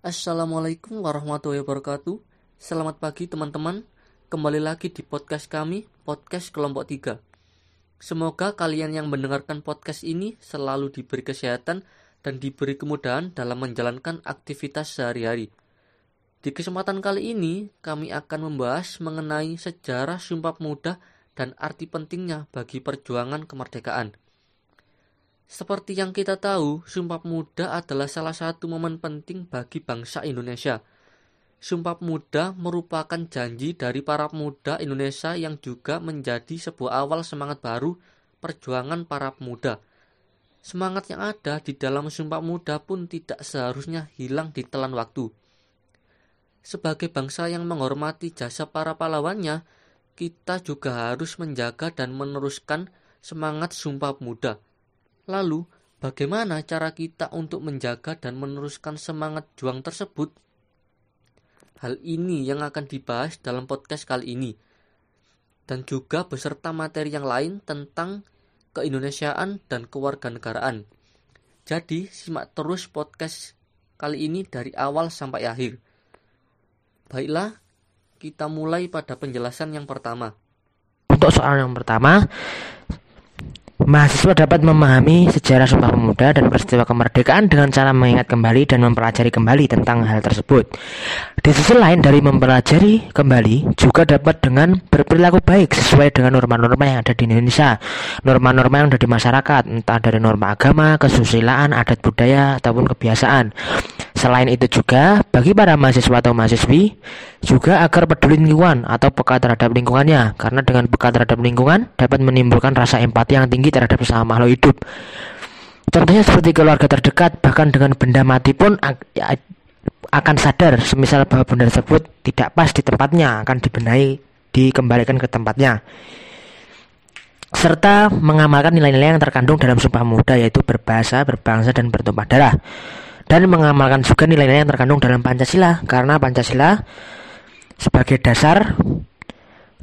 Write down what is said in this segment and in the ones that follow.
Assalamualaikum warahmatullahi wabarakatuh. Selamat pagi teman-teman. Kembali lagi di podcast kami, podcast kelompok 3. Semoga kalian yang mendengarkan podcast ini selalu diberi kesehatan dan diberi kemudahan dalam menjalankan aktivitas sehari-hari. Di kesempatan kali ini, kami akan membahas mengenai sejarah Sumpah Pemuda dan arti pentingnya bagi perjuangan kemerdekaan. Seperti yang kita tahu, Sumpah Pemuda adalah salah satu momen penting bagi bangsa Indonesia. Sumpah Pemuda merupakan janji dari para pemuda Indonesia yang juga menjadi sebuah awal semangat baru perjuangan para pemuda. Semangat yang ada di dalam Sumpah Pemuda pun tidak seharusnya hilang di telan waktu. Sebagai bangsa yang menghormati jasa para pahlawannya, kita juga harus menjaga dan meneruskan semangat Sumpah Pemuda Lalu, bagaimana cara kita untuk menjaga dan meneruskan semangat juang tersebut? Hal ini yang akan dibahas dalam podcast kali ini. Dan juga beserta materi yang lain tentang keindonesiaan dan kewarganegaraan. Jadi, simak terus podcast kali ini dari awal sampai akhir. Baiklah, kita mulai pada penjelasan yang pertama. Untuk soal yang pertama, Mahasiswa dapat memahami sejarah Sumpah Pemuda dan peristiwa kemerdekaan dengan cara mengingat kembali dan mempelajari kembali tentang hal tersebut. Di sisi lain dari mempelajari kembali juga dapat dengan berperilaku baik sesuai dengan norma-norma yang ada di Indonesia, norma-norma yang ada di masyarakat, entah dari norma agama, kesusilaan, adat budaya ataupun kebiasaan. Selain itu juga bagi para mahasiswa atau mahasiswi juga agar peduli lingkungan atau peka terhadap lingkungannya. Karena dengan peka terhadap lingkungan dapat menimbulkan rasa empati yang tinggi terhadap sesama makhluk hidup. Contohnya seperti keluarga terdekat bahkan dengan benda mati pun ya, akan sadar semisal bahwa benda tersebut tidak pas di tempatnya akan dibenahi dikembalikan ke tempatnya. Serta mengamalkan nilai-nilai yang terkandung dalam sumpah muda yaitu berbahasa, berbangsa, dan bertumpah darah dan mengamalkan juga nilai-nilai yang terkandung dalam Pancasila. Karena Pancasila sebagai dasar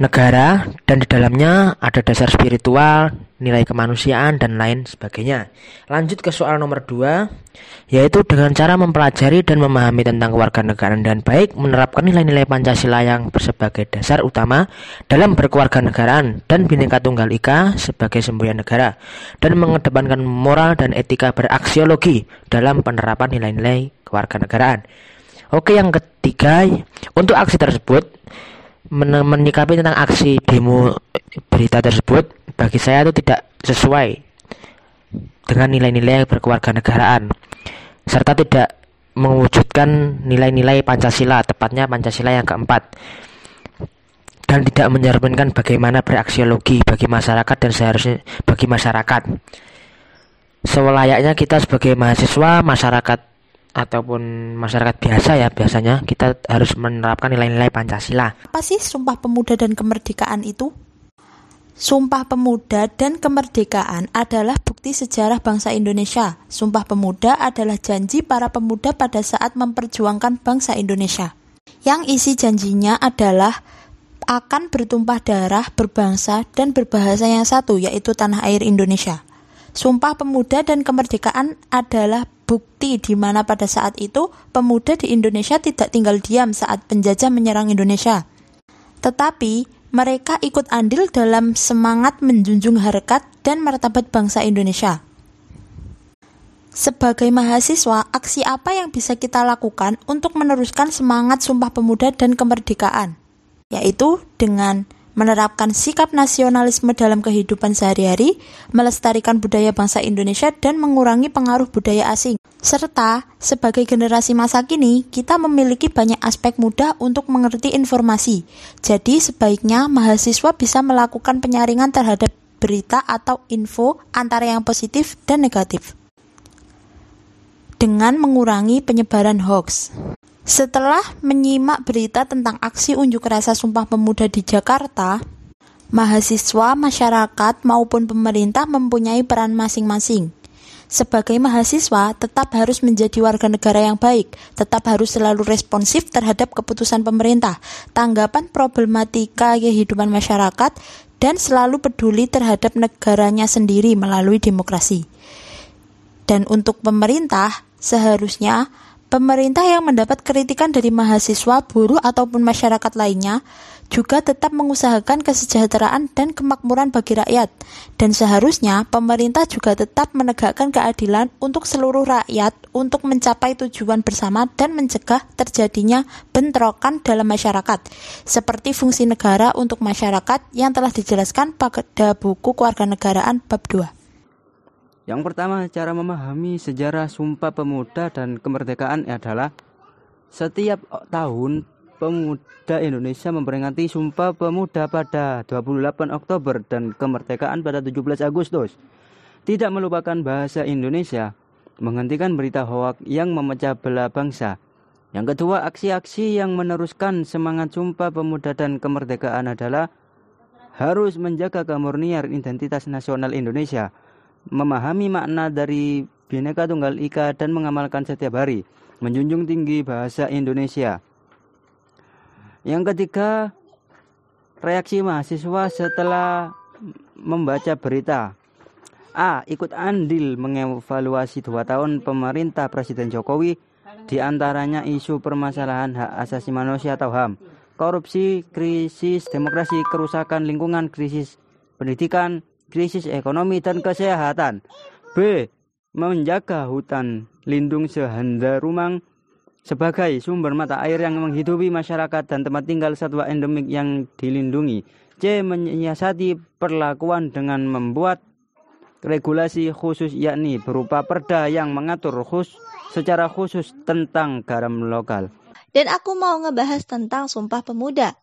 negara dan di dalamnya ada dasar spiritual, nilai kemanusiaan dan lain sebagainya. Lanjut ke soal nomor 2 yaitu dengan cara mempelajari dan memahami tentang kewarganegaraan dan baik menerapkan nilai-nilai Pancasila yang sebagai dasar utama dalam berkewarganegaraan dan Bhinneka Tunggal Ika sebagai semboyan negara dan mengedepankan moral dan etika beraksiologi dalam penerapan nilai-nilai kewarganegaraan. Oke, yang ketiga, untuk aksi tersebut men menyikapi tentang aksi demo berita tersebut bagi saya itu tidak sesuai dengan nilai-nilai berkewarganegaraan serta tidak mewujudkan nilai-nilai Pancasila tepatnya Pancasila yang keempat dan tidak mencerminkan bagaimana beraksiologi bagi masyarakat dan seharusnya bagi masyarakat selayaknya kita sebagai mahasiswa masyarakat ataupun masyarakat biasa ya biasanya kita harus menerapkan nilai-nilai Pancasila. Apa sih Sumpah Pemuda dan Kemerdekaan itu? Sumpah Pemuda dan Kemerdekaan adalah bukti sejarah bangsa Indonesia. Sumpah Pemuda adalah janji para pemuda pada saat memperjuangkan bangsa Indonesia. Yang isi janjinya adalah akan bertumpah darah, berbangsa, dan berbahasa yang satu, yaitu tanah air Indonesia. Sumpah Pemuda dan Kemerdekaan adalah bukti di mana pada saat itu pemuda di Indonesia tidak tinggal diam saat penjajah menyerang Indonesia. Tetapi mereka ikut andil dalam semangat menjunjung harkat dan martabat bangsa Indonesia. Sebagai mahasiswa, aksi apa yang bisa kita lakukan untuk meneruskan semangat Sumpah Pemuda dan Kemerdekaan? Yaitu dengan menerapkan sikap nasionalisme dalam kehidupan sehari-hari, melestarikan budaya bangsa Indonesia, dan mengurangi pengaruh budaya asing. Serta, sebagai generasi masa kini, kita memiliki banyak aspek mudah untuk mengerti informasi. Jadi, sebaiknya mahasiswa bisa melakukan penyaringan terhadap berita atau info antara yang positif dan negatif dengan mengurangi penyebaran hoax. Setelah menyimak berita tentang aksi unjuk rasa Sumpah Pemuda di Jakarta, mahasiswa, masyarakat, maupun pemerintah mempunyai peran masing-masing. Sebagai mahasiswa, tetap harus menjadi warga negara yang baik, tetap harus selalu responsif terhadap keputusan pemerintah, tanggapan problematika kehidupan masyarakat, dan selalu peduli terhadap negaranya sendiri melalui demokrasi. Dan untuk pemerintah, seharusnya pemerintah yang mendapat kritikan dari mahasiswa, buruh, ataupun masyarakat lainnya juga tetap mengusahakan kesejahteraan dan kemakmuran bagi rakyat. Dan seharusnya pemerintah juga tetap menegakkan keadilan untuk seluruh rakyat untuk mencapai tujuan bersama dan mencegah terjadinya bentrokan dalam masyarakat, seperti fungsi negara untuk masyarakat yang telah dijelaskan pada buku Kewarganegaraan bab 2. Yang pertama, cara memahami sejarah Sumpah Pemuda dan kemerdekaan adalah setiap tahun pemuda Indonesia memperingati Sumpah Pemuda pada 28 Oktober dan kemerdekaan pada 17 Agustus. Tidak melupakan bahasa Indonesia, menghentikan berita hoak yang memecah belah bangsa. Yang kedua, aksi-aksi yang meneruskan semangat Sumpah Pemuda dan kemerdekaan adalah harus menjaga kemurnian identitas nasional Indonesia memahami makna dari Bhinneka Tunggal Ika dan mengamalkan setiap hari, menjunjung tinggi bahasa Indonesia. Yang ketiga, reaksi mahasiswa setelah membaca berita. A. Ikut andil mengevaluasi dua tahun pemerintah Presiden Jokowi di antaranya isu permasalahan hak asasi manusia atau HAM, korupsi, krisis demokrasi, kerusakan lingkungan, krisis pendidikan, krisis ekonomi dan kesehatan. B. Menjaga hutan lindung sehanda rumang sebagai sumber mata air yang menghidupi masyarakat dan tempat tinggal satwa endemik yang dilindungi. C. Menyiasati perlakuan dengan membuat regulasi khusus yakni berupa perda yang mengatur khusus secara khusus tentang garam lokal. Dan aku mau ngebahas tentang Sumpah Pemuda.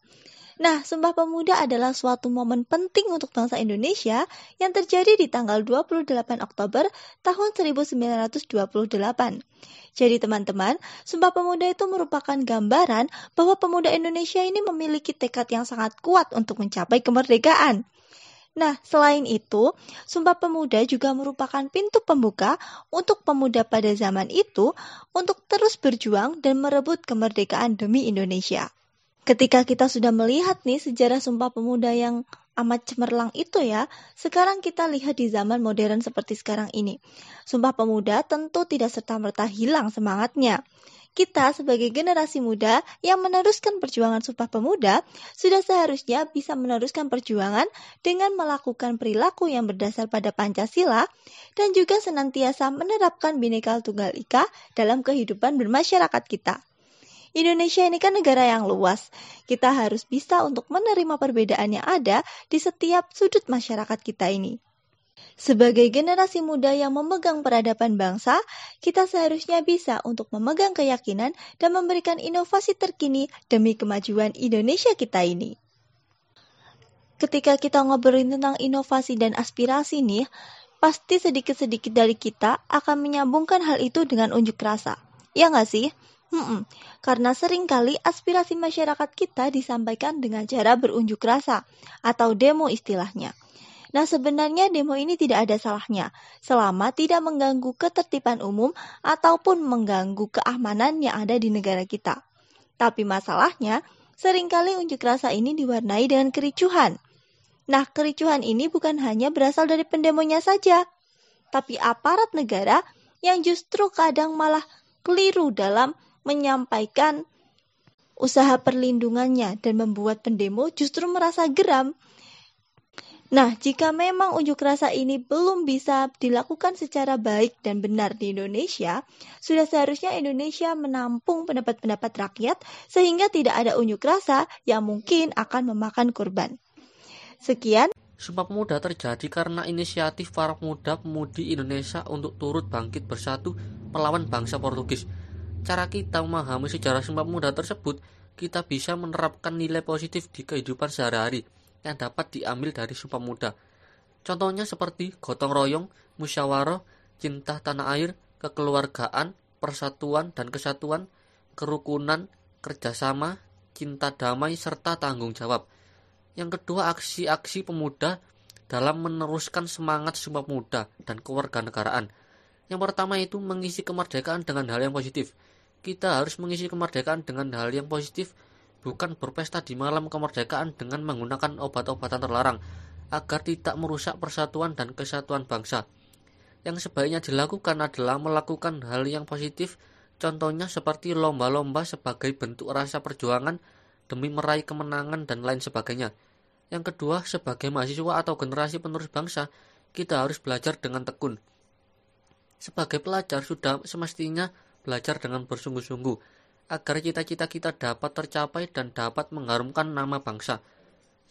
Nah, Sumpah Pemuda adalah suatu momen penting untuk bangsa Indonesia yang terjadi di tanggal 28 Oktober tahun 1928. Jadi teman-teman, Sumpah Pemuda itu merupakan gambaran bahwa pemuda Indonesia ini memiliki tekad yang sangat kuat untuk mencapai kemerdekaan. Nah, selain itu, Sumpah Pemuda juga merupakan pintu pembuka untuk pemuda pada zaman itu untuk terus berjuang dan merebut kemerdekaan demi Indonesia ketika kita sudah melihat nih sejarah Sumpah Pemuda yang amat cemerlang itu ya, sekarang kita lihat di zaman modern seperti sekarang ini. Sumpah Pemuda tentu tidak serta-merta hilang semangatnya. Kita sebagai generasi muda yang meneruskan perjuangan Sumpah Pemuda sudah seharusnya bisa meneruskan perjuangan dengan melakukan perilaku yang berdasar pada Pancasila dan juga senantiasa menerapkan Bhinneka Tunggal Ika dalam kehidupan bermasyarakat kita. Indonesia ini kan negara yang luas. Kita harus bisa untuk menerima perbedaan yang ada di setiap sudut masyarakat kita ini. Sebagai generasi muda yang memegang peradaban bangsa, kita seharusnya bisa untuk memegang keyakinan dan memberikan inovasi terkini demi kemajuan Indonesia kita ini. Ketika kita ngobrolin tentang inovasi dan aspirasi nih, pasti sedikit-sedikit dari kita akan menyambungkan hal itu dengan unjuk rasa. Ya nggak sih? Hmm, karena sering kali aspirasi masyarakat kita disampaikan dengan cara berunjuk rasa atau demo istilahnya. Nah, sebenarnya demo ini tidak ada salahnya selama tidak mengganggu ketertiban umum ataupun mengganggu keamanan yang ada di negara kita. Tapi masalahnya, sering kali unjuk rasa ini diwarnai dengan kericuhan. Nah, kericuhan ini bukan hanya berasal dari pendemonya saja, tapi aparat negara yang justru kadang malah keliru dalam menyampaikan usaha perlindungannya dan membuat pendemo justru merasa geram. Nah, jika memang unjuk rasa ini belum bisa dilakukan secara baik dan benar di Indonesia, sudah seharusnya Indonesia menampung pendapat-pendapat rakyat sehingga tidak ada unjuk rasa yang mungkin akan memakan korban. Sekian. Sumpah Pemuda terjadi karena inisiatif para pemuda-pemudi Indonesia untuk turut bangkit bersatu melawan bangsa Portugis cara kita memahami sejarah Sumpah Pemuda tersebut, kita bisa menerapkan nilai positif di kehidupan sehari-hari yang dapat diambil dari Sumpah Pemuda. Contohnya seperti gotong royong, musyawarah, cinta tanah air, kekeluargaan, persatuan dan kesatuan, kerukunan, kerjasama, cinta damai, serta tanggung jawab. Yang kedua, aksi-aksi pemuda dalam meneruskan semangat Sumpah Pemuda dan kewarganegaraan. Yang pertama itu mengisi kemerdekaan dengan hal yang positif kita harus mengisi kemerdekaan dengan hal yang positif, bukan berpesta di malam kemerdekaan dengan menggunakan obat-obatan terlarang, agar tidak merusak persatuan dan kesatuan bangsa. Yang sebaiknya dilakukan adalah melakukan hal yang positif Contohnya seperti lomba-lomba sebagai bentuk rasa perjuangan demi meraih kemenangan dan lain sebagainya. Yang kedua, sebagai mahasiswa atau generasi penerus bangsa, kita harus belajar dengan tekun. Sebagai pelajar sudah semestinya belajar dengan bersungguh-sungguh agar cita-cita kita dapat tercapai dan dapat mengharumkan nama bangsa.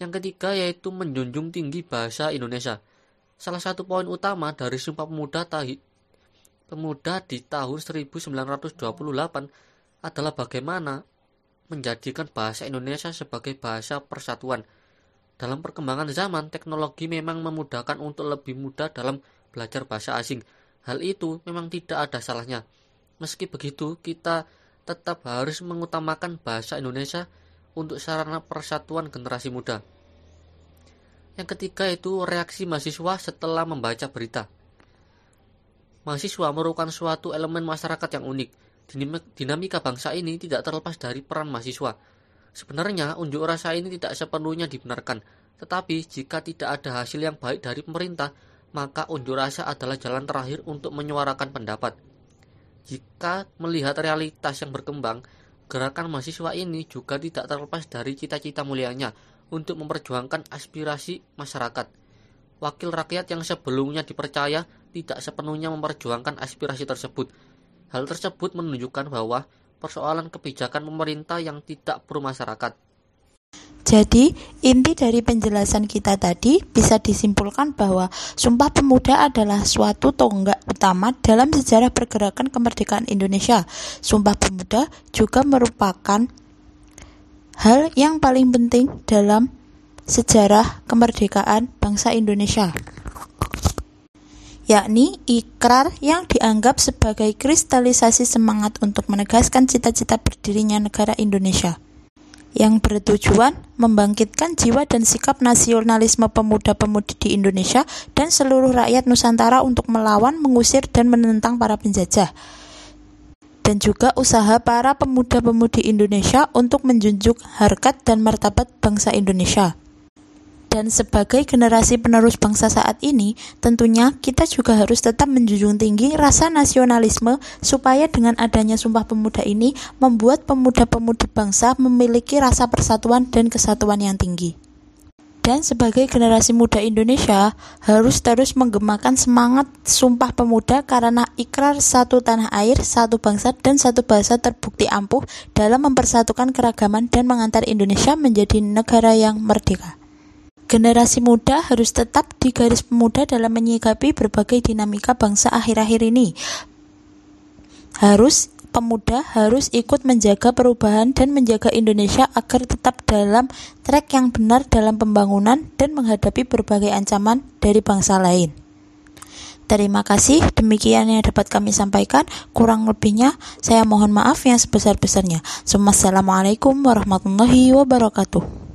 Yang ketiga yaitu menjunjung tinggi bahasa Indonesia. Salah satu poin utama dari Sumpah Pemuda pemuda di tahun 1928 adalah bagaimana menjadikan bahasa Indonesia sebagai bahasa persatuan. Dalam perkembangan zaman, teknologi memang memudahkan untuk lebih mudah dalam belajar bahasa asing. Hal itu memang tidak ada salahnya. Meski begitu, kita tetap harus mengutamakan bahasa Indonesia untuk sarana persatuan generasi muda. Yang ketiga itu reaksi mahasiswa setelah membaca berita. Mahasiswa merupakan suatu elemen masyarakat yang unik. Dinamika bangsa ini tidak terlepas dari peran mahasiswa. Sebenarnya unjuk rasa ini tidak sepenuhnya dibenarkan, tetapi jika tidak ada hasil yang baik dari pemerintah, maka unjuk rasa adalah jalan terakhir untuk menyuarakan pendapat. Jika melihat realitas yang berkembang, gerakan mahasiswa ini juga tidak terlepas dari cita-cita mulianya untuk memperjuangkan aspirasi masyarakat. Wakil rakyat yang sebelumnya dipercaya tidak sepenuhnya memperjuangkan aspirasi tersebut. Hal tersebut menunjukkan bahwa persoalan kebijakan pemerintah yang tidak pro masyarakat. Jadi, inti dari penjelasan kita tadi bisa disimpulkan bahwa Sumpah Pemuda adalah suatu tonggak utama dalam sejarah pergerakan kemerdekaan Indonesia. Sumpah Pemuda juga merupakan hal yang paling penting dalam sejarah kemerdekaan bangsa Indonesia yakni ikrar yang dianggap sebagai kristalisasi semangat untuk menegaskan cita-cita berdirinya negara Indonesia yang bertujuan membangkitkan jiwa dan sikap nasionalisme pemuda-pemudi di Indonesia dan seluruh rakyat Nusantara untuk melawan, mengusir, dan menentang para penjajah. Dan juga usaha para pemuda-pemudi Indonesia untuk menjunjung harkat dan martabat bangsa Indonesia. Dan sebagai generasi penerus bangsa saat ini, tentunya kita juga harus tetap menjunjung tinggi rasa nasionalisme supaya dengan adanya Sumpah Pemuda ini membuat pemuda-pemudi bangsa memiliki rasa persatuan dan kesatuan yang tinggi. Dan sebagai generasi muda Indonesia harus terus menggemakan semangat Sumpah Pemuda karena ikrar satu tanah air, satu bangsa, dan satu bahasa terbukti ampuh dalam mempersatukan keragaman dan mengantar Indonesia menjadi negara yang merdeka. Generasi muda harus tetap di garis pemuda dalam menyikapi berbagai dinamika bangsa akhir-akhir ini. Harus pemuda harus ikut menjaga perubahan dan menjaga Indonesia agar tetap dalam trek yang benar dalam pembangunan dan menghadapi berbagai ancaman dari bangsa lain. Terima kasih, demikian yang dapat kami sampaikan. Kurang lebihnya, saya mohon maaf yang sebesar-besarnya. Assalamualaikum warahmatullahi wabarakatuh.